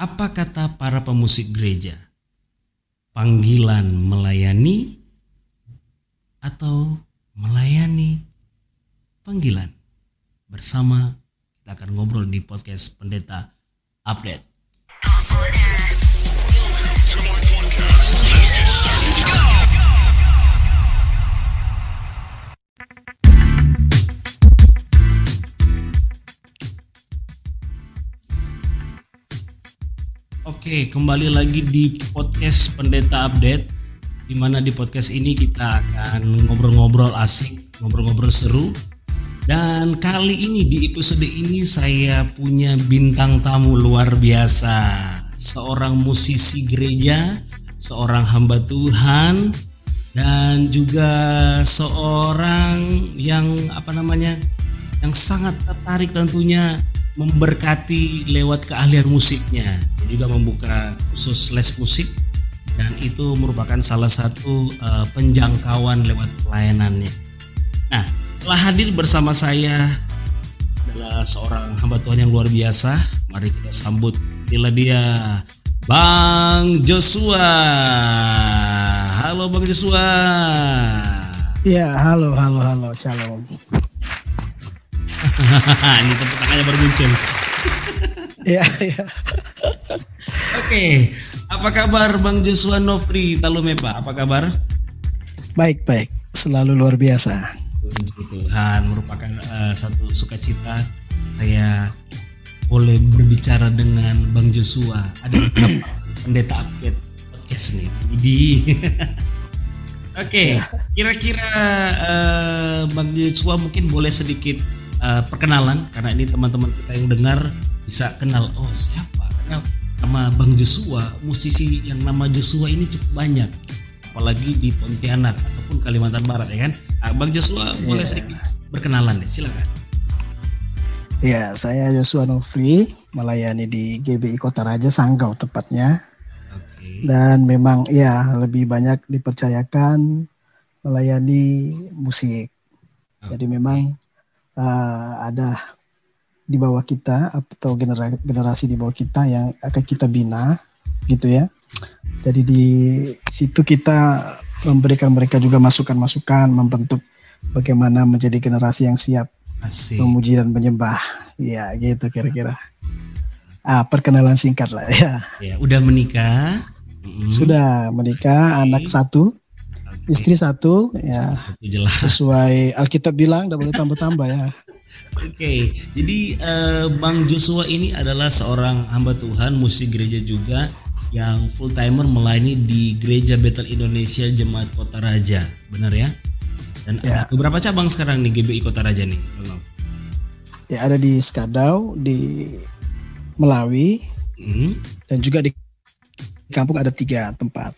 Apa kata para pemusik gereja? Panggilan melayani atau melayani panggilan? Bersama kita akan ngobrol di podcast Pendeta Update. Oke, kembali lagi di podcast Pendeta Update di mana di podcast ini kita akan ngobrol-ngobrol asik, ngobrol-ngobrol seru. Dan kali ini di episode ini saya punya bintang tamu luar biasa. Seorang musisi gereja, seorang hamba Tuhan dan juga seorang yang apa namanya? yang sangat tertarik tentunya memberkati lewat keahlian musiknya. Juga membuka khusus les musik dan itu merupakan salah satu uh, penjangkauan lewat pelayanannya. Nah, telah hadir bersama saya adalah seorang hamba Tuhan yang luar biasa. Mari kita sambut bila dia Bang Joshua. Halo Bang Joshua. Ya, halo, halo, halo, shalom. Ini tepuk tangannya baru muncul. Iya, iya. Oke, apa kabar Bang Joshua Nofri Talumepa? Apa kabar? Baik, baik. Selalu luar biasa. Puji Tuhan merupakan uh, satu sukacita saya boleh berbicara dengan Bang Joshua. Ada pendeta update podcast nih. Di Oke, kira-kira uh, Bang Joshua mungkin boleh sedikit uh, perkenalan karena ini teman-teman kita yang dengar bisa kenal oh siapa karena nama Bang Joshua musisi yang nama Joshua ini cukup banyak apalagi di Pontianak ataupun Kalimantan Barat ya kan uh, Bang Joshua yeah. boleh sedikit berkenalan deh silakan Ya, saya Joshua Nofri melayani di GBI Kota Raja Sanggau tepatnya. Okay. Dan memang ya lebih banyak dipercayakan melayani musik. Okay. Jadi memang uh, ada di bawah kita atau generasi, generasi di bawah kita yang akan kita bina gitu ya. Jadi di situ kita memberikan mereka juga masukan-masukan membentuk bagaimana menjadi generasi yang siap Asik. memuji dan menyembah. Ya, gitu kira-kira. Ah, perkenalan singkat lah ya. Ya, udah menikah? Mm. Sudah menikah, okay. anak satu. Istri satu, ya. Jelas. Sesuai Alkitab bilang, tidak boleh tambah-tambah ya. Oke, okay. jadi uh, Bang Joshua ini adalah seorang hamba Tuhan, musik gereja juga yang full timer melayani di Gereja Betel Indonesia Jemaat Kota Raja, benar ya? Dan ya. ada beberapa cabang sekarang nih GBI Kota Raja nih, Bang. Ya ada di Skadau, di Melawi, hmm. dan juga di kampung ada tiga tempat.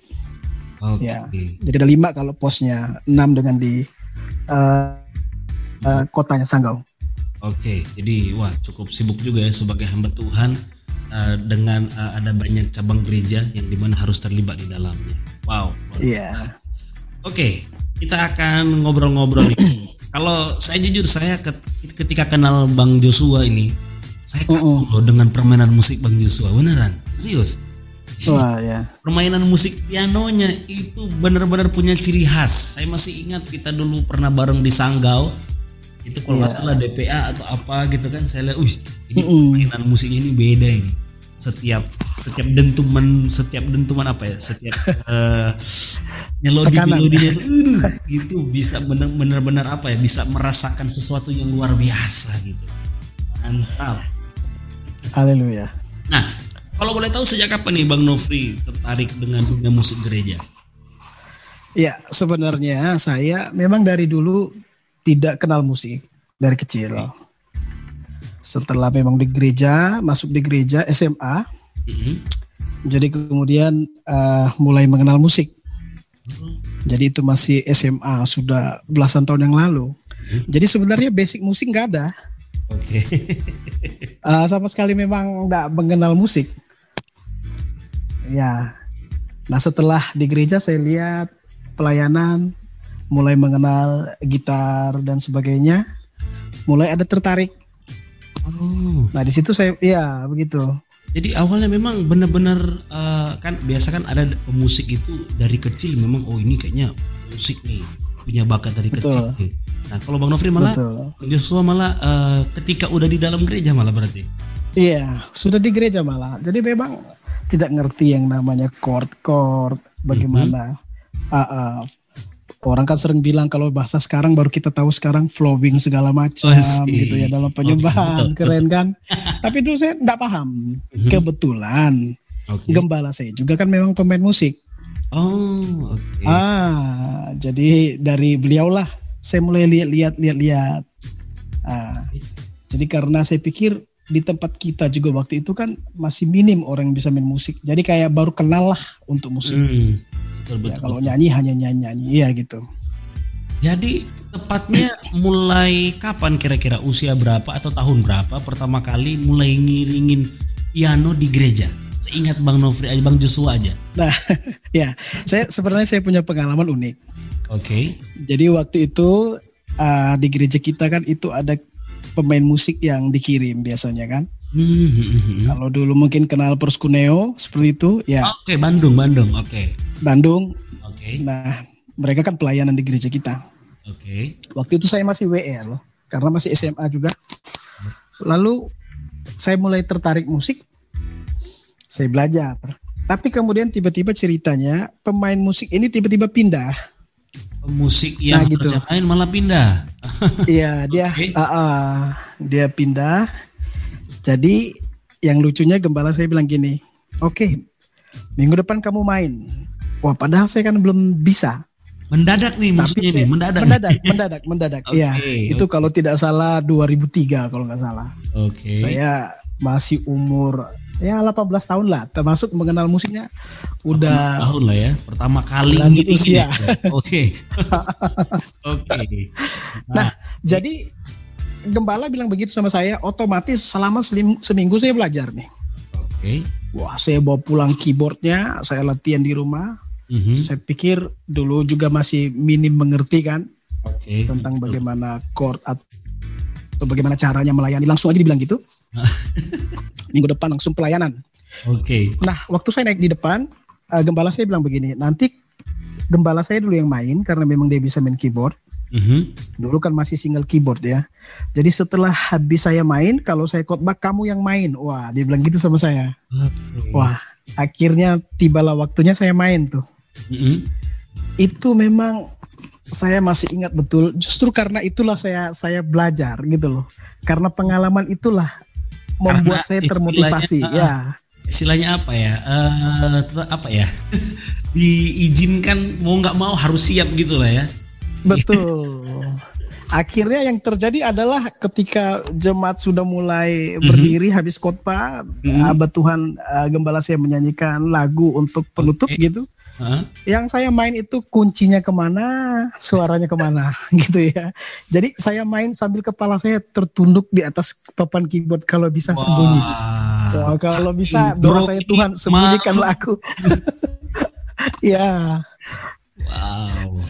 Okay. Ya, jadi ada lima kalau posnya, enam dengan di uh, uh, kotanya Sanggau. Oke, jadi wah cukup sibuk juga ya sebagai hamba Tuhan uh, dengan uh, ada banyak cabang gereja yang di mana harus terlibat di dalamnya. Wow. Iya. Yeah. Oke, kita akan ngobrol-ngobrol nih. Kalau saya jujur saya ketika kenal Bang Joshua ini, saya kagum uh -uh. loh dengan permainan musik Bang Joshua, beneran, serius. Wah ya. Permainan musik pianonya itu benar-benar punya ciri khas. Saya masih ingat kita dulu pernah bareng di Sanggau itu kalau yeah. salah DPA atau apa gitu kan saya lihat, wih ini mm musiknya ini beda ini. Setiap setiap dentuman setiap dentuman apa ya setiap uh, melodi melodinya itu, itu bisa benar-benar apa ya bisa merasakan sesuatu yang luar biasa gitu mantap haleluya nah kalau boleh tahu sejak kapan nih bang Nofri tertarik dengan dunia musik gereja ya sebenarnya saya memang dari dulu tidak kenal musik dari kecil. Setelah memang di gereja, masuk di gereja SMA, mm-hmm. jadi kemudian uh, mulai mengenal musik. Mm-hmm. Jadi itu masih SMA, sudah belasan tahun yang lalu. Mm-hmm. Jadi sebenarnya basic musik nggak ada. Oke. Okay. uh, sama sekali memang nggak mengenal musik. Ya. Nah setelah di gereja saya lihat pelayanan, mulai mengenal gitar dan sebagainya, mulai ada tertarik. Oh. Nah di situ saya ya begitu. Jadi awalnya memang benar-benar uh, kan biasa kan ada pemusik itu dari kecil memang oh ini kayaknya musik nih punya bakat dari Betul. kecil. Nih. Nah kalau Bang Nofri malah Betul. Joshua malah uh, ketika udah di dalam gereja malah berarti. Iya sudah di gereja malah. Jadi memang tidak ngerti yang namanya chord-chord bagaimana. Mm -hmm. uh, uh, orang kan sering bilang kalau bahasa sekarang baru kita tahu sekarang flowing segala macam oh, gitu ya dalam penyembahan okay. keren kan tapi dulu saya tidak paham mm-hmm. kebetulan okay. gembala saya juga kan memang pemain musik oh okay. ah jadi dari beliau lah saya mulai lihat-lihat lihat-lihat ah, jadi karena saya pikir di tempat kita juga waktu itu kan masih minim orang yang bisa main musik. Jadi kayak baru kenal lah untuk musik. Mm betul, ya, kalau nyanyi hanya nyanyi nyanyi ya gitu. Jadi tepatnya mulai kapan kira-kira? Usia berapa atau tahun berapa pertama kali mulai ngiringin piano di gereja? Ingat Bang Nofri aja Bang Joshua aja. Nah ya saya sebenarnya saya punya pengalaman unik. Oke. Okay. jadi waktu itu uh, di gereja kita kan itu ada pemain musik yang dikirim biasanya kan Mm-hmm. Kalau dulu mungkin kenal Perskuneo seperti itu, ya. Oke, okay, Bandung, Bandung, oke. Okay. Bandung. Oke. Okay. Nah, mereka kan pelayanan di gereja kita. Oke. Okay. Waktu itu saya masih WL karena masih SMA juga. Lalu saya mulai tertarik musik. Saya belajar. Tapi kemudian tiba-tiba ceritanya pemain musik ini tiba-tiba pindah. Musik yang nah, gitu. malah pindah. Iya, dia okay. uh, uh, dia pindah jadi yang lucunya gembala saya bilang gini, oke, okay, minggu depan kamu main. Wah, padahal saya kan belum bisa. Mendadak nih maksudnya nih, mendadak. Mendadak, mendadak, mendadak. Iya, okay, itu okay. kalau tidak salah 2003 kalau nggak salah. Oke. Okay. Saya masih umur ya 18 tahun lah, termasuk mengenal musiknya udah tahun lah ya, pertama kali lanjut usia. Oke. Oke. Nah, jadi gembala bilang begitu sama saya, otomatis selama seminggu saya belajar nih. Oke. Okay. Wah, saya bawa pulang keyboardnya, saya latihan di rumah. Mm-hmm. Saya pikir dulu juga masih minim mengerti kan okay. tentang bagaimana chord atau bagaimana caranya melayani. Langsung aja dibilang gitu. Minggu depan langsung pelayanan. Oke. Okay. Nah, waktu saya naik di depan, uh, gembala saya bilang begini, nanti gembala saya dulu yang main karena memang dia bisa main keyboard. Mm-hmm. Dulu kan masih single keyboard ya. Jadi setelah habis saya main, kalau saya khotbah kamu yang main. Wah, dia bilang gitu sama saya. Okay. Wah, akhirnya tibalah waktunya saya main tuh. Mm-hmm. Itu memang saya masih ingat betul. Justru karena itulah saya saya belajar gitu loh. Karena pengalaman itulah membuat karena saya termotivasi. Uh, ya. Istilahnya apa ya? Uh, apa ya? Diizinkan mau nggak mau harus siap gitu lah ya Betul. Akhirnya yang terjadi adalah ketika jemaat sudah mulai mm-hmm. berdiri habis khotbah, mm-hmm. abad Tuhan uh, gembala saya menyanyikan lagu untuk penutup okay. gitu. Huh? Yang saya main itu kuncinya ke mana, suaranya ke mana, gitu ya. Jadi saya main sambil kepala saya tertunduk di atas papan keyboard kalau bisa wow. sembunyi. Wah, kalau bisa doa saya Tuhan sembunyikanlah aku. ya. Wow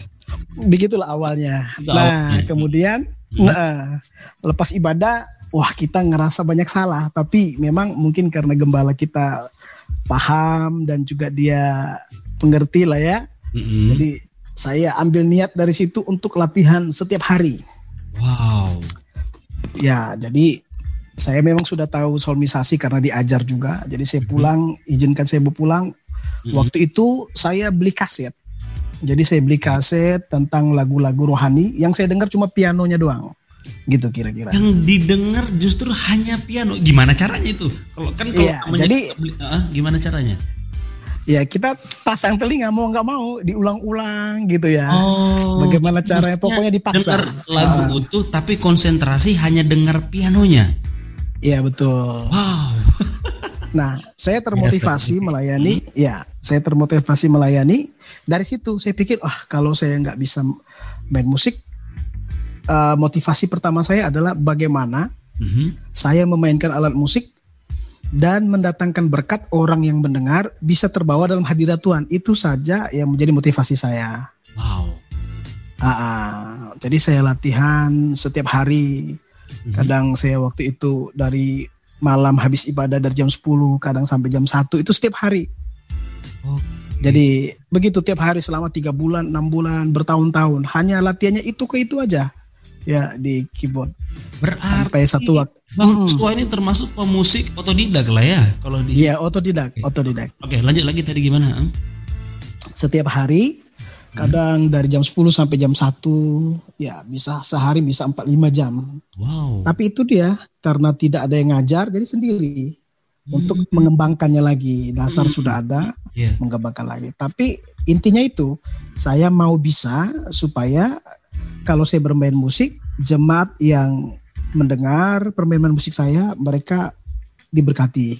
begitulah awalnya. Nah, kemudian hmm. nah, lepas ibadah, wah kita ngerasa banyak salah, tapi memang mungkin karena gembala kita paham dan juga dia pengerti lah ya. Hmm. Jadi saya ambil niat dari situ untuk latihan setiap hari. Wow. Ya, jadi saya memang sudah tahu solmisasi karena diajar juga. Jadi saya pulang, izinkan saya berpulang. Waktu itu saya beli kaset jadi saya beli kaset tentang lagu-lagu rohani yang saya dengar cuma pianonya doang. Gitu kira-kira. Yang didengar justru hanya piano. Gimana caranya itu? Kalau kan kalau iya, jadi uh, gimana caranya? Ya kita pasang telinga mau nggak mau diulang-ulang gitu ya. Oh, Bagaimana caranya? Pokoknya dipaksa. Dengar lagu uh, utuh tapi konsentrasi hanya dengar pianonya. Iya betul. Wow. nah, saya termotivasi melayani. Hmm. Ya, saya termotivasi melayani dari situ saya pikir ah kalau saya nggak bisa main musik uh, motivasi pertama saya adalah bagaimana mm-hmm. saya memainkan alat musik dan mendatangkan berkat orang yang mendengar bisa terbawa dalam hadirat Tuhan itu saja yang menjadi motivasi saya. Wow. Uh, uh, jadi saya latihan setiap hari. Mm-hmm. Kadang saya waktu itu dari malam habis ibadah dari jam 10 kadang sampai jam 1 itu setiap hari. Okay. Jadi begitu tiap hari selama tiga bulan, enam bulan, bertahun-tahun. Hanya latihannya itu ke itu aja ya di keyboard. Berarti sampai satu waktu. Bang hmm. ini termasuk pemusik otodidak lah ya kalau di. Iya otodidak, okay. otodidak. Oke okay, lanjut lagi tadi gimana? Setiap hari kadang dari jam 10 sampai jam 1 ya bisa sehari bisa 4 5 jam. Wow. Tapi itu dia karena tidak ada yang ngajar jadi sendiri hmm. untuk mengembangkannya lagi. Dasar hmm. sudah ada, yeah. mengembangkan lagi. Tapi intinya itu saya mau bisa supaya kalau saya bermain musik jemaat yang mendengar permainan musik saya mereka diberkati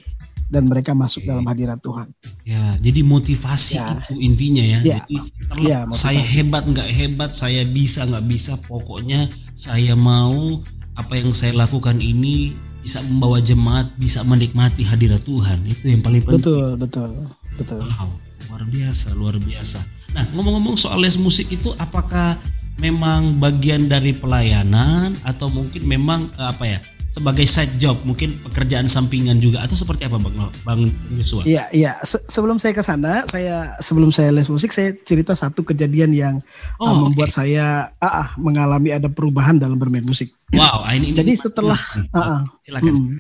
dan mereka masuk dalam hadirat Tuhan. Ya, jadi motivasi ya. itu intinya ya. ya. Jadi ya, saya hebat nggak hebat, saya bisa nggak bisa, pokoknya saya mau apa yang saya lakukan ini bisa membawa jemaat, bisa menikmati hadirat Tuhan. Itu yang paling penting. Betul, betul, betul. Wow, luar biasa, luar biasa. Nah, ngomong-ngomong soal les musik itu, apakah memang bagian dari pelayanan atau mungkin memang eh, apa ya? sebagai side job mungkin pekerjaan sampingan juga atau seperti apa bang bang Yosua? Iya iya Se sebelum saya ke sana saya sebelum saya les musik saya cerita satu kejadian yang oh, uh, membuat okay. saya uh, uh, mengalami ada perubahan dalam bermain musik. Wow ah, ini, ini jadi setelah uh, uh, silakan, hmm,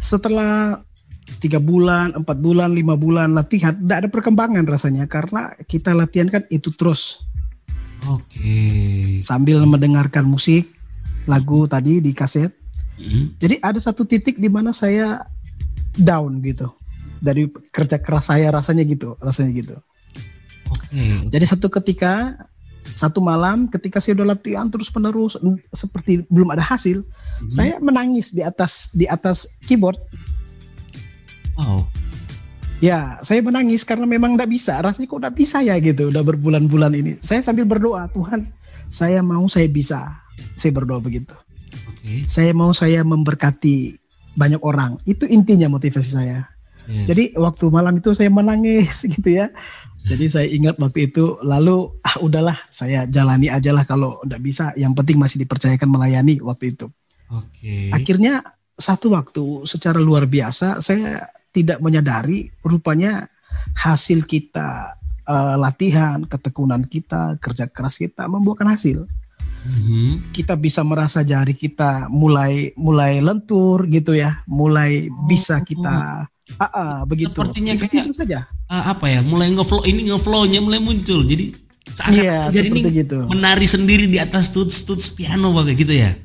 setelah tiga bulan empat bulan lima bulan latihan tidak ada perkembangan rasanya karena kita latihan kan itu terus. Oke. Okay. Sambil mendengarkan musik lagu tadi di kaset Hmm. Jadi ada satu titik di mana saya down gitu dari kerja keras saya rasanya gitu, rasanya gitu. Okay. Jadi satu ketika satu malam ketika saya udah latihan terus penerus seperti belum ada hasil, hmm. saya menangis di atas di atas keyboard. Wow. Ya, saya menangis karena memang tidak bisa. Rasanya kok tidak bisa ya gitu. Udah berbulan-bulan ini. Saya sambil berdoa, Tuhan, saya mau saya bisa. Saya berdoa begitu. Okay. Saya mau saya memberkati banyak orang. Itu intinya motivasi saya. Yeah. Jadi waktu malam itu saya menangis gitu ya. Jadi saya ingat waktu itu lalu ah udahlah saya jalani aja lah kalau udah bisa. Yang penting masih dipercayakan melayani waktu itu. Oke. Okay. Akhirnya satu waktu secara luar biasa saya tidak menyadari rupanya hasil kita uh, latihan, ketekunan kita, kerja keras kita membuahkan hasil hmm. kita bisa merasa jari kita mulai mulai lentur gitu ya, mulai oh, bisa kita uh, uh, begitu. Sepertinya itu, kayak itu saja. Uh, apa ya, mulai ngeflow ini ngeflownya mulai muncul. Jadi saat iya, jadi ini gitu. menari sendiri di atas tuts tuts piano bagai gitu ya.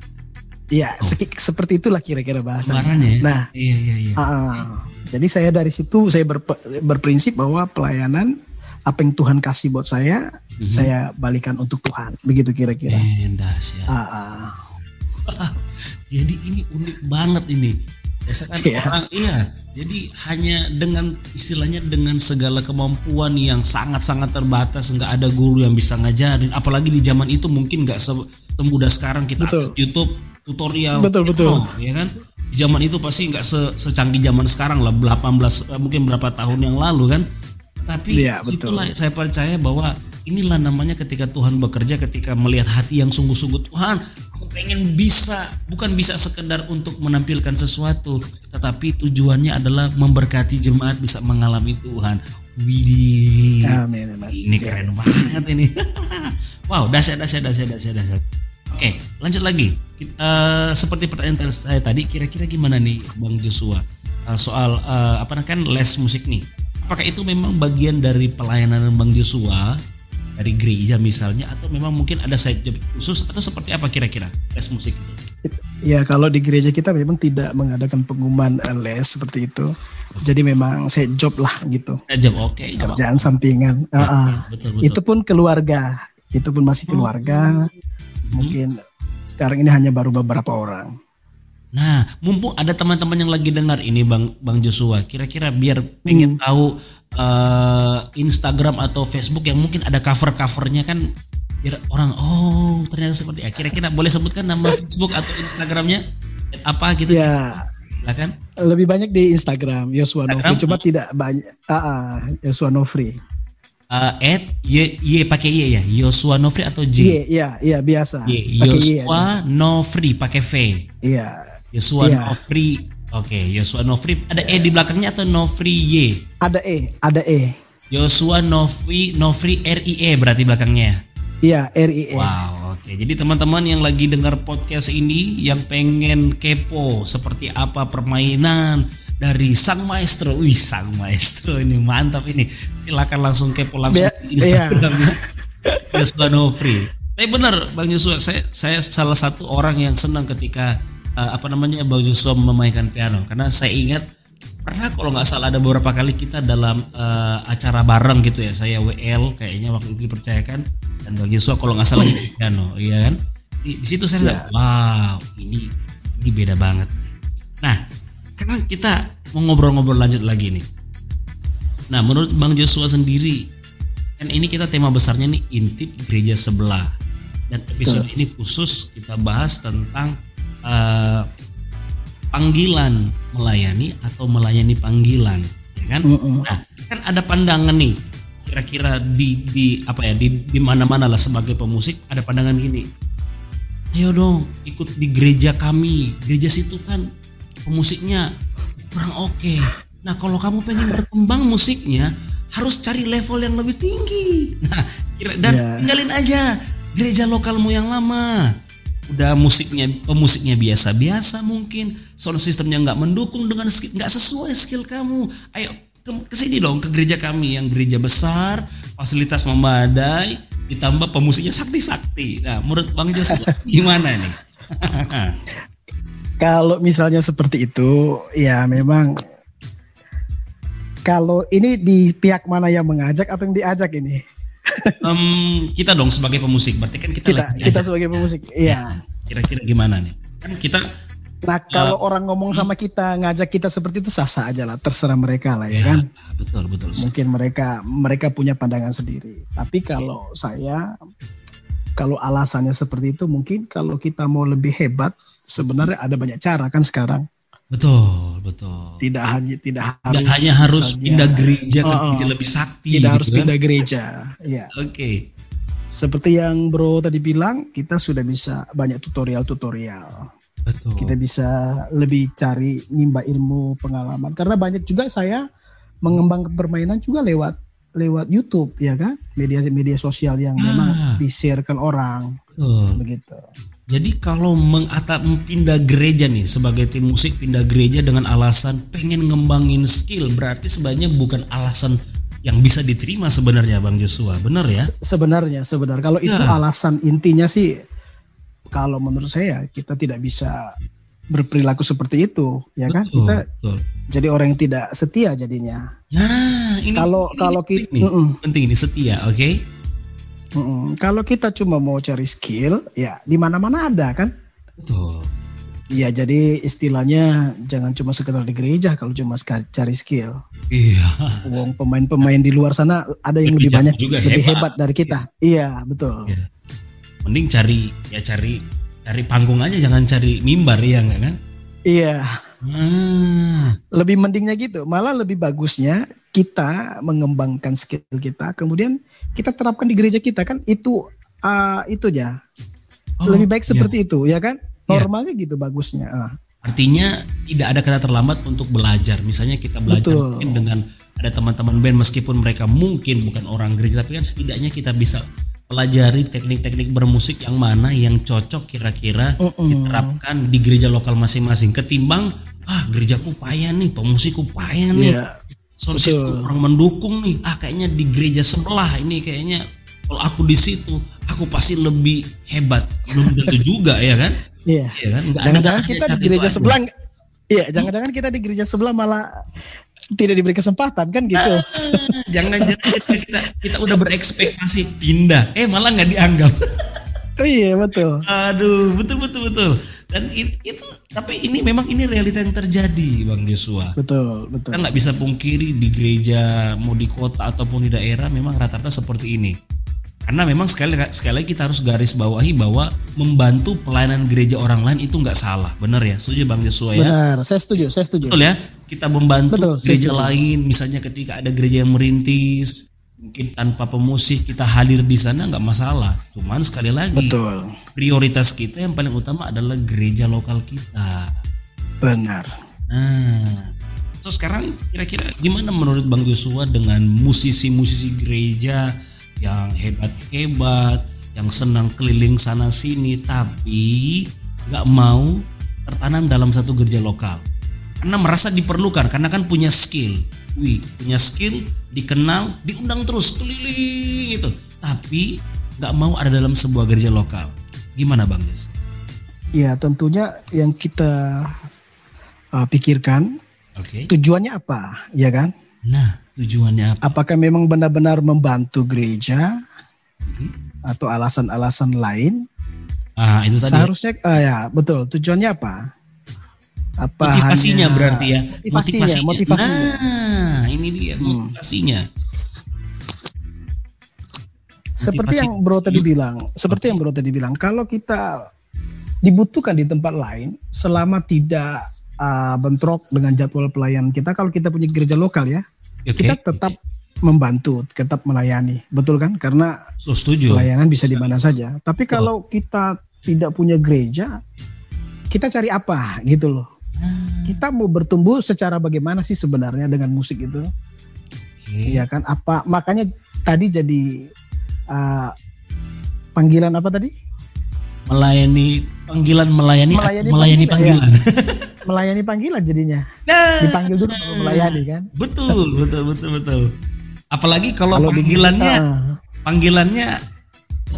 Iya, oh. seperti itulah kira-kira bahasanya. Ya? Nah, iya iya iya. Uh, jadi saya dari situ saya berprinsip bahwa pelayanan apa yang Tuhan kasih buat saya, mm-hmm. saya balikan untuk Tuhan. Begitu kira-kira. Endas ya. Ah, ah. jadi ini unik banget ini. Biasakan yeah. orang iya. Jadi hanya dengan istilahnya dengan segala kemampuan yang sangat-sangat terbatas, nggak ada guru yang bisa ngajarin. Apalagi di zaman itu mungkin nggak semudah sekarang kita betul. YouTube tutorial. Betul betul. ya kan? Di zaman itu pasti nggak se secanggih zaman sekarang lah 18 eh, mungkin berapa tahun yang lalu kan tapi ya, betul. itulah saya percaya bahwa inilah namanya ketika Tuhan bekerja ketika melihat hati yang sungguh-sungguh Tuhan aku pengen bisa bukan bisa sekedar untuk menampilkan sesuatu tetapi tujuannya adalah memberkati jemaat bisa mengalami Tuhan Widih amin, amin. ini ya. keren banget ini wow dahsyat dahsyat dahsyat dahsyat dahsyat oke lanjut lagi uh, seperti pertanyaan saya tadi kira-kira gimana nih Bang Joshua uh, soal uh, apa kan les musik nih apakah itu memang bagian dari pelayanan Bang Joshua dari gereja misalnya atau memang mungkin ada side job khusus atau seperti apa kira-kira les musik itu? Ya kalau di gereja kita memang tidak mengadakan pengumuman eh, les seperti itu. Jadi memang side job lah gitu. Side job oke. Okay, Kerjaan sampingan. Ya, uh, uh. Betul, betul. Itu pun keluarga. Itu pun masih keluarga. Hmm. Mungkin sekarang ini hanya baru beberapa orang. Nah, mumpung ada teman-teman yang lagi dengar ini Bang Bang Joshua, kira-kira biar pengen hmm. tahu uh, Instagram atau Facebook yang mungkin ada cover-covernya kan biar orang oh ternyata seperti ya. Kira-kira boleh sebutkan nama Facebook atau Instagramnya apa gitu? Ya. kan? Lebih banyak di Instagram Yosua Nofri, cuma tidak banyak. Ah, uh, Yosua Nofri. Uh, at y, y pakai y ya Yosua Nofri atau J? Y, iya, iya biasa. Y, Yosua Nofri pakai V. Iya. Yosua yeah. Nofri Oke, okay, Yosua Nofri. Ada E di belakangnya atau Nofri Y? Ada E, ada E. Yosua Nofri Nofri R I E berarti belakangnya. Iya, R I E. Wow, oke. Okay. Jadi teman-teman yang lagi dengar podcast ini yang pengen kepo seperti apa permainan dari sang maestro. Wih, sang maestro ini mantap ini. Silakan langsung kepo langsung di Instagramnya. Yosua Nofri. Tapi benar Bang Yosua, saya saya salah satu orang yang senang ketika uh, apa namanya Bang Joshua memainkan piano karena saya ingat pernah kalau nggak salah ada beberapa kali kita dalam uh, acara bareng gitu ya saya WL kayaknya waktu itu dipercayakan dan Bang Joshua kalau nggak salah di piano iya kan di, di situ saya yeah. wow ini ini beda banget nah sekarang kita mau ngobrol-ngobrol lanjut lagi nih nah menurut Bang Joshua sendiri kan ini kita tema besarnya nih intip gereja sebelah dan episode Tuh. ini khusus kita bahas tentang uh, panggilan melayani atau melayani panggilan ya kan uh -uh. nah kan ada pandangan nih kira-kira di di apa ya di di mana-mana lah sebagai pemusik ada pandangan gini ayo dong ikut di gereja kami gereja situ kan pemusiknya kurang oke. Okay. nah kalau kamu pengen berkembang musiknya harus cari level yang lebih tinggi. Nah dan yeah. tinggalin aja gereja lokalmu yang lama. Udah musiknya pemusiknya biasa-biasa mungkin. Sound systemnya nggak mendukung dengan nggak sesuai skill kamu. Ayo ke, ke sini dong ke gereja kami yang gereja besar fasilitas memadai ditambah pemusiknya sakti-sakti. Nah menurut bang Joshua gimana nih kalau misalnya seperti itu ya memang kalau ini di pihak mana yang mengajak atau yang diajak ini um, kita dong sebagai pemusik berarti kan kita kita, lagi kita sebagai pemusik iya kira-kira gimana nih kan kita Nah kalau uh, orang ngomong sama kita ngajak kita seperti itu sah-sah aja lah terserah mereka lah ya, ya kan. Betul betul. Mungkin mereka mereka punya pandangan sendiri. Tapi kalau ya. saya kalau alasannya seperti itu mungkin kalau kita mau lebih hebat sebenarnya ada banyak cara kan sekarang. Betul, betul. Tidak hanya tidak harus tidak hanya harus misalnya, pindah gereja ke oh, lebih sakti. Tidak gitu harus kan? pindah gereja. Ya. Oke. Okay. Seperti yang Bro tadi bilang, kita sudah bisa banyak tutorial-tutorial. Betul. Kita bisa lebih cari nimba ilmu pengalaman karena banyak juga saya mengembangkan permainan juga lewat lewat YouTube ya kan media-media sosial yang ah. memang di-sharekan orang uh. begitu. Jadi kalau mengatap pindah gereja nih sebagai tim musik pindah gereja dengan alasan pengen ngembangin skill berarti sebenarnya bukan alasan yang bisa diterima sebenarnya Bang Joshua, benar ya? Sebenarnya, sebenarnya kalau ya. itu alasan intinya sih kalau menurut saya kita tidak bisa berperilaku seperti itu, ya kan? betul, kan? Kita betul. jadi orang yang tidak setia jadinya. Nah, ini kalau ini kalau kita penting, mm -mm. penting ini setia, oke? Okay? Mm-mm. Kalau kita cuma mau cari skill, ya di mana-mana ada kan. Betul. Iya, jadi istilahnya jangan cuma sekedar di gereja kalau cuma cari skill. Iya. Uang pemain-pemain di luar sana ada yang lebih, lebih banyak, juga lebih hebat, hebat dari kita. Iya, iya betul. Iya. Mending cari ya cari cari panggung aja, jangan cari mimbar ya kan? Iya. Hmm. Lebih mendingnya gitu. Malah lebih bagusnya kita mengembangkan skill kita, kemudian kita terapkan di gereja kita kan itu uh, itu ya. Oh, lebih baik seperti iya. itu ya kan? Iya. Normalnya iya. gitu bagusnya. Uh. Artinya tidak ada kata terlambat untuk belajar. Misalnya kita belajar Betul. mungkin dengan ada teman-teman band meskipun mereka mungkin bukan orang gereja tapi kan setidaknya kita bisa pelajari teknik-teknik bermusik yang mana yang cocok kira-kira uh -uh. diterapkan di gereja lokal masing-masing ketimbang ah gerejaku payah nih pemusikku payah nih yeah. sosis orang mendukung nih ah kayaknya di gereja sebelah ini kayaknya kalau aku di situ aku pasti lebih hebat belum tentu juga ya kan iya yeah. kan jangan-jangan kita di gereja sebelah Iya, jangan-jangan kita di gereja sebelah malah tidak diberi kesempatan kan gitu. Ah, jangan jangan kita, kita kita udah berekspektasi pindah, eh malah nggak dianggap. Oh iya betul. Aduh betul betul betul. Dan itu, itu tapi ini memang ini realita yang terjadi bang Joshua. Betul betul. Kita nggak bisa pungkiri di gereja mau di kota ataupun di daerah memang rata-rata seperti ini. Karena memang sekali sekali lagi kita harus garis bawahi bahwa membantu pelayanan gereja orang lain itu nggak salah, benar ya? Setuju Bang Joshua ya? Benar, saya setuju, saya setuju. Betul ya, kita membantu Betul, gereja lain, misalnya ketika ada gereja yang merintis, mungkin tanpa pemusik kita hadir di sana nggak masalah. Cuman sekali lagi, Betul. prioritas kita yang paling utama adalah gereja lokal kita. Benar. Nah, terus sekarang kira-kira gimana menurut Bang Joshua dengan musisi-musisi gereja yang hebat-hebat, yang senang keliling sana sini, tapi nggak mau tertanam dalam satu gereja lokal? Karena merasa diperlukan, karena kan punya skill. Wih, punya skill, dikenal, diundang terus keliling itu. Tapi nggak mau ada dalam sebuah gereja lokal. Gimana Bang Jos? Ya tentunya yang kita uh, pikirkan okay. tujuannya apa, ya kan? Nah, tujuannya apa? Apakah memang benar-benar membantu gereja hmm. atau alasan-alasan lain? Ah, itu tadi. Seharusnya uh, ya, betul. Tujuannya apa? Apa motivasinya hanya, berarti ya? Motivasinya, motivasinya. motivasinya. Nah, ini dia hmm. motivasinya. Hmm. Seperti yang Bro tadi bilang, seperti yang Bro tadi bilang, kalau kita dibutuhkan di tempat lain selama tidak uh, bentrok dengan jadwal pelayanan kita, kalau kita punya gereja lokal ya, okay. kita tetap membantu, tetap melayani, betul kan? Karena setuju. pelayanan bisa di mana saja. Tapi kalau kita tidak punya gereja, kita cari apa gitu loh? Hmm. Kita mau bertumbuh secara bagaimana sih sebenarnya dengan musik itu? Iya okay. kan? Apa makanya tadi jadi uh, panggilan apa tadi? Melayani panggilan melayani melayani, melayani panggilan. panggilan. Ya. melayani panggilan jadinya. Nah, Dipanggil dulu baru melayani kan? Betul, betul, betul, betul. Apalagi kalau, kalau panggilannya uh, panggilannya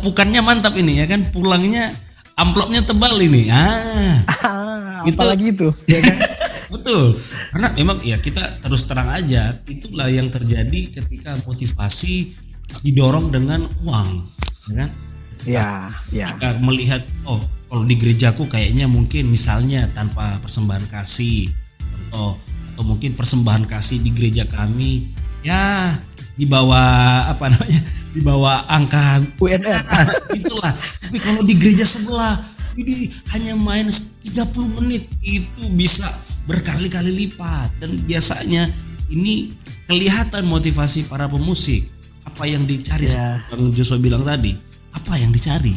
bukannya mantap ini ya kan pulangnya amplopnya tebal ini. Ah. gitu. Apalagi itu, ya kan? Betul. Karena memang ya kita terus terang aja, itulah yang terjadi ketika motivasi didorong dengan uang, ya kan? Ya, ya. Kita melihat oh kalau di gerejaku kayaknya mungkin misalnya tanpa persembahan kasih atau atau mungkin persembahan kasih di gereja kami ya di bawah apa namanya di bawah angka UMR itulah tapi kalau di gereja sebelah ini hanya main 30 menit itu bisa berkali-kali lipat. Dan biasanya ini kelihatan motivasi para pemusik. Apa yang dicari ya. Bang Joshua bilang tadi. Apa yang dicari.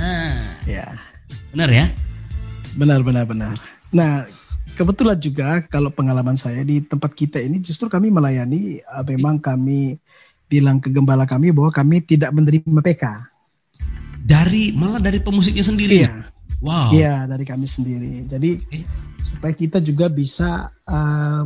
Nah. Ya. Benar ya? Benar benar benar. Nah kebetulan juga kalau pengalaman saya di tempat kita ini justru kami melayani uh, memang kami bilang ke gembala kami bahwa kami tidak menerima PK dari malah dari pemusiknya sendiri. Iya wow iya dari kami sendiri jadi eh. supaya kita juga bisa uh,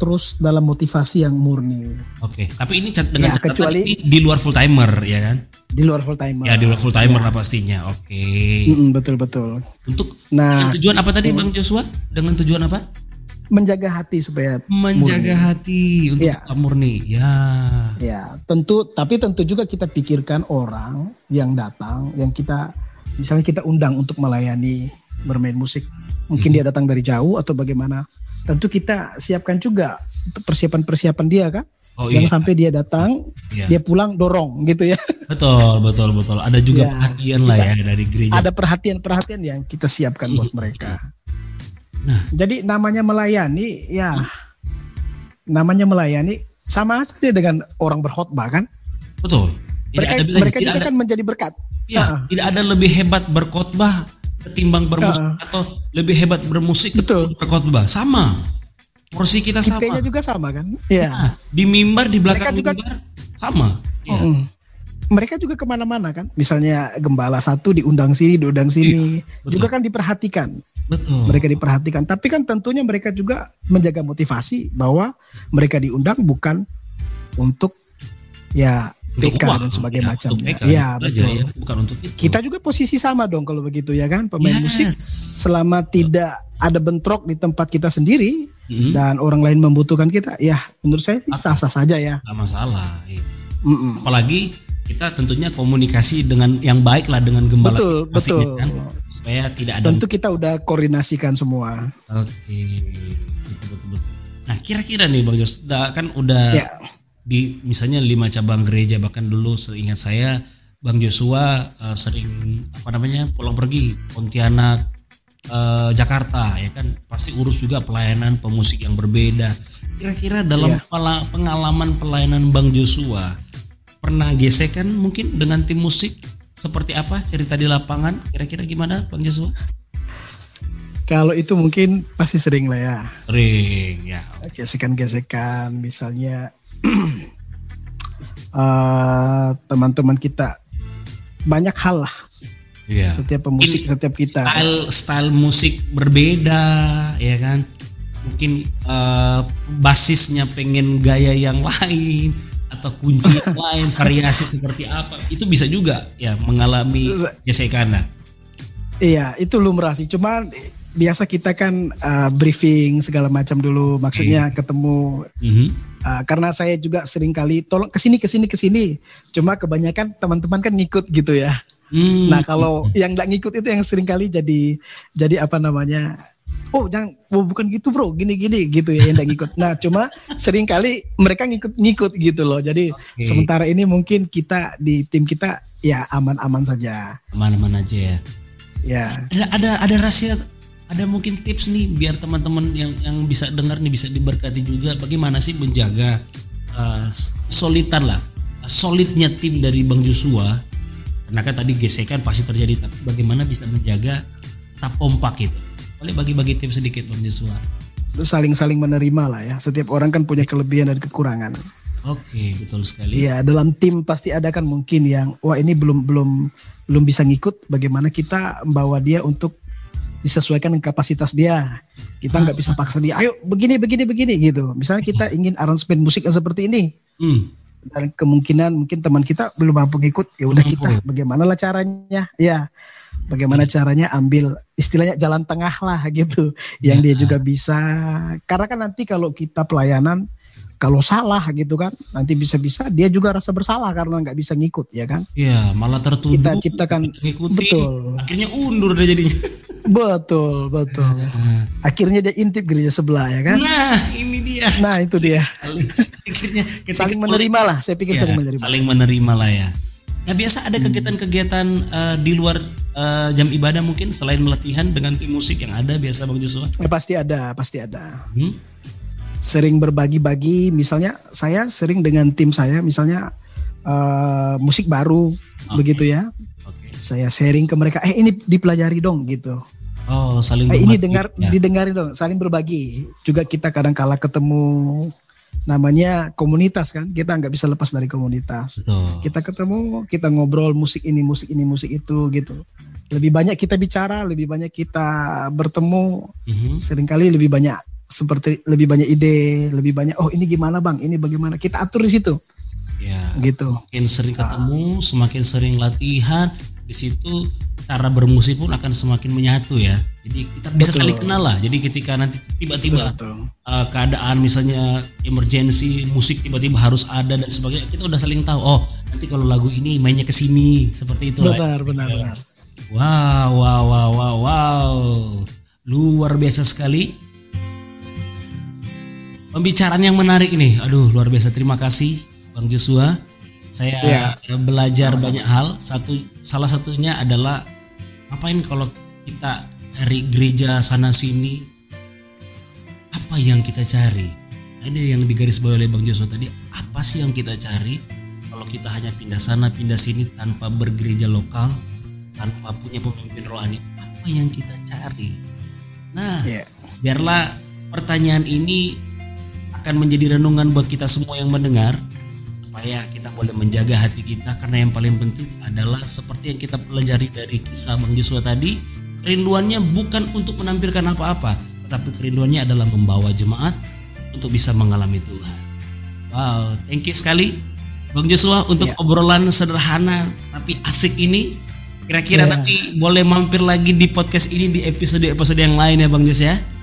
terus dalam motivasi yang murni. Oke, okay. tapi ini dengan ya, kecuali ini di luar full timer ya kan? Di luar full timer. Ya di luar full timer ya. lah pastinya. Oke. Okay. Mm -mm, betul betul. Untuk nah tujuan apa tadi Bang Joshua? Dengan tujuan apa? Menjaga hati supaya menjaga murni. hati untuk ya. murni. Ya. Ya, tentu tapi tentu juga kita pikirkan orang yang datang yang kita misalnya kita undang untuk melayani bermain musik. Mungkin dia datang dari jauh atau bagaimana. Tentu kita siapkan juga persiapan-persiapan dia kan. Oh, yang iya. sampai dia datang, iya. dia pulang dorong gitu ya. Betul, betul, betul. Ada juga ya, perhatian lah ya dari gereja. Ada perhatian-perhatian yang kita siapkan buat mereka. Nah, jadi namanya melayani ya namanya melayani sama saja dengan orang berkhotbah kan? Betul. Mereka ada, mereka juga ada, kan menjadi berkat. Ya, uh. tidak ada lebih hebat berkhotbah ketimbang bermusik uh. atau lebih hebat bermusik Betul. berkhotbah. Sama. Porsi kita sama. IP-nya juga sama kan? Ya nah, di mimbar di belakang juga, mimbar sama. Ya. uh, mereka juga ke mana-mana kan? Misalnya gembala satu diundang sini diundang sini. iya, juga kan diperhatikan. Betul. Mereka diperhatikan. Tapi kan tentunya mereka juga menjaga motivasi bahwa mereka diundang bukan untuk ya PK dan sebagainya ya, macam. Iya betul. Ya, bukan untuk itu. Kita juga posisi sama dong kalau begitu ya kan pemain yes. musik selama tidak ada bentrok di tempat kita sendiri mm-hmm. dan orang lain membutuhkan kita, ya menurut saya sih sah-sah saja ya. Tidak masalah. Ya. Apalagi kita tentunya komunikasi dengan yang baik lah dengan gembala. Betul betul. Kan, supaya tidak ada. Tentu kita udah koordinasikan semua. Oke. Betul, betul, betul. Nah kira-kira nih Bang Jos, kan udah ya di misalnya lima cabang gereja bahkan dulu seingat saya Bang Joshua uh, sering apa namanya pulang pergi Pontianak uh, Jakarta ya kan? Pasti urus juga pelayanan pemusik yang berbeda. Kira-kira dalam yeah. pengalaman pelayanan Bang Joshua pernah gesekan mungkin dengan tim musik seperti apa cerita di lapangan? Kira-kira gimana Bang Joshua Kalau itu mungkin pasti sering lah ya. Sering ya. Gesekan-gesekan misalnya uh, teman-teman kita banyak hal lah. Iya. Setiap pemusik, Ini setiap kita. Style style musik berbeda, ya kan? Mungkin uh, basisnya pengen gaya yang lain atau kunci yang lain, variasi seperti apa? Itu bisa juga ya mengalami gesekan. Iya, itu lumrah sih. Cuman biasa kita kan uh, briefing segala macam dulu maksudnya okay. ketemu mm-hmm. uh, karena saya juga sering kali tolong ke sini ke sini ke sini cuma kebanyakan teman-teman kan ngikut gitu ya mm-hmm. nah kalau yang nggak ngikut itu yang sering kali jadi jadi apa namanya oh jangan oh, bukan gitu bro gini gini gitu ya yang nggak ngikut nah cuma sering kali mereka ngikut ngikut gitu loh jadi okay. sementara ini mungkin kita di tim kita ya aman-aman saja aman-aman aja ya ya ada ada, ada rahasia ada mungkin tips nih biar teman-teman yang yang bisa dengar nih bisa diberkati juga bagaimana sih menjaga uh, solitan lah solidnya tim dari Bang Joshua. Karena kan tadi gesekan pasti terjadi tapi bagaimana bisa menjaga tetap kompak itu? Boleh bagi-bagi tips sedikit Bang Joshua. Saling-saling menerima lah ya. Setiap orang kan punya kelebihan dan kekurangan. Oke, betul sekali. Iya, dalam tim pasti ada kan mungkin yang wah ini belum belum belum bisa ngikut. Bagaimana kita membawa dia untuk disesuaikan dengan kapasitas dia. Kita nggak bisa paksa dia, ayo begini begini begini gitu. Misalnya kita ingin aransemen musik seperti ini, hmm. dan kemungkinan mungkin teman kita belum mampu ikut, ya udah kita bagaimana lah caranya, ya bagaimana caranya ambil istilahnya jalan tengah lah gitu, yang ya. dia juga bisa. Karena kan nanti kalau kita pelayanan kalau salah gitu kan nanti bisa-bisa dia juga rasa bersalah karena nggak bisa ngikut ya kan? Iya malah tertuduh. Kita ciptakan ngikuti, betul. Akhirnya undur deh jadinya. Betul betul. Nah. akhirnya dia intip gereja sebelah ya kan? Nah ini dia. Nah itu dia. Akhirnya saling menerima lah saya pikir ya, saling menerima. saling menerima lah ya. Nah biasa ada kegiatan-kegiatan uh, di luar uh, jam ibadah mungkin selain melatihan dengan tim musik yang ada biasa bang Joshua? Ya, pasti ada pasti ada. Hmm? Sering berbagi-bagi misalnya saya sering dengan tim saya misalnya uh, musik baru okay. begitu ya okay. saya sharing ke mereka eh ini dipelajari dong gitu oh saling eh, ini dengar ya. didengarin dong saling berbagi juga kita kadang kala ketemu namanya komunitas kan kita nggak bisa lepas dari komunitas oh. kita ketemu kita ngobrol musik ini musik ini musik itu gitu lebih banyak kita bicara lebih banyak kita bertemu mm -hmm. sering kali lebih banyak seperti lebih banyak ide, lebih banyak oh ini gimana bang, ini bagaimana kita atur di situ. Ya. Gitu. Semakin sering ketemu, ah. semakin sering latihan, di situ cara bermusik pun akan semakin menyatu ya. Jadi kita bisa saling kenal lah. Jadi ketika nanti tiba-tiba uh, keadaan misalnya emergency musik tiba-tiba harus ada dan sebagainya, kita udah saling tahu. Oh nanti kalau lagu ini mainnya ke sini seperti itu. Benar, lah. benar, ya. benar. Wow, wow, wow, wow, wow. Luar biasa sekali pembicaraan yang menarik ini. Aduh, luar biasa. Terima kasih Bang Joshua. Saya ya. belajar banyak hal. Satu salah satunya adalah ngapain kalau kita dari gereja sana sini apa yang kita cari? Nah, ini yang lebih garis bawah oleh Bang Joshua tadi. Apa sih yang kita cari kalau kita hanya pindah sana pindah sini tanpa bergereja lokal, tanpa punya pemimpin rohani? Apa yang kita cari? Nah, yeah. biarlah pertanyaan ini akan menjadi renungan buat kita semua yang mendengar supaya kita boleh menjaga hati kita karena yang paling penting adalah seperti yang kita pelajari dari kisah Bang Joshua tadi kerinduannya bukan untuk menampilkan apa-apa tetapi kerinduannya adalah membawa jemaat untuk bisa mengalami Tuhan wow thank you sekali Bang Joshua untuk yeah. obrolan sederhana tapi asik ini kira-kira yeah. nanti boleh mampir lagi di podcast ini di episode-episode yang lain ya Bang Joshua ya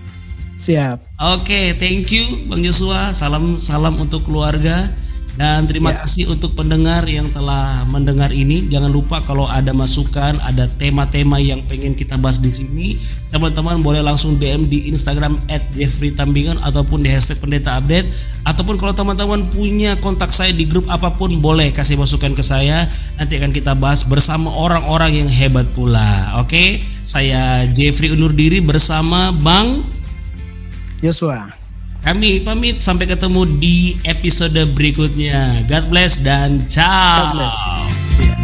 Siap. Oke, okay, thank you Bang Joshua. Salam salam untuk keluarga dan terima yeah. kasih untuk pendengar yang telah mendengar ini. Jangan lupa kalau ada masukan, ada tema-tema yang pengen kita bahas di sini, teman-teman boleh langsung DM di Instagram @jeffreytambingan ataupun di hashtag pendeta update ataupun kalau teman-teman punya kontak saya di grup apa pun boleh kasih masukan ke saya. Nanti akan kita bahas bersama orang-orang yang hebat pula. Oke, okay? saya Jeffrey undur diri bersama Bang Yosua. Kami pamit sampai ketemu di episode berikutnya. God bless dan ciao. God bless.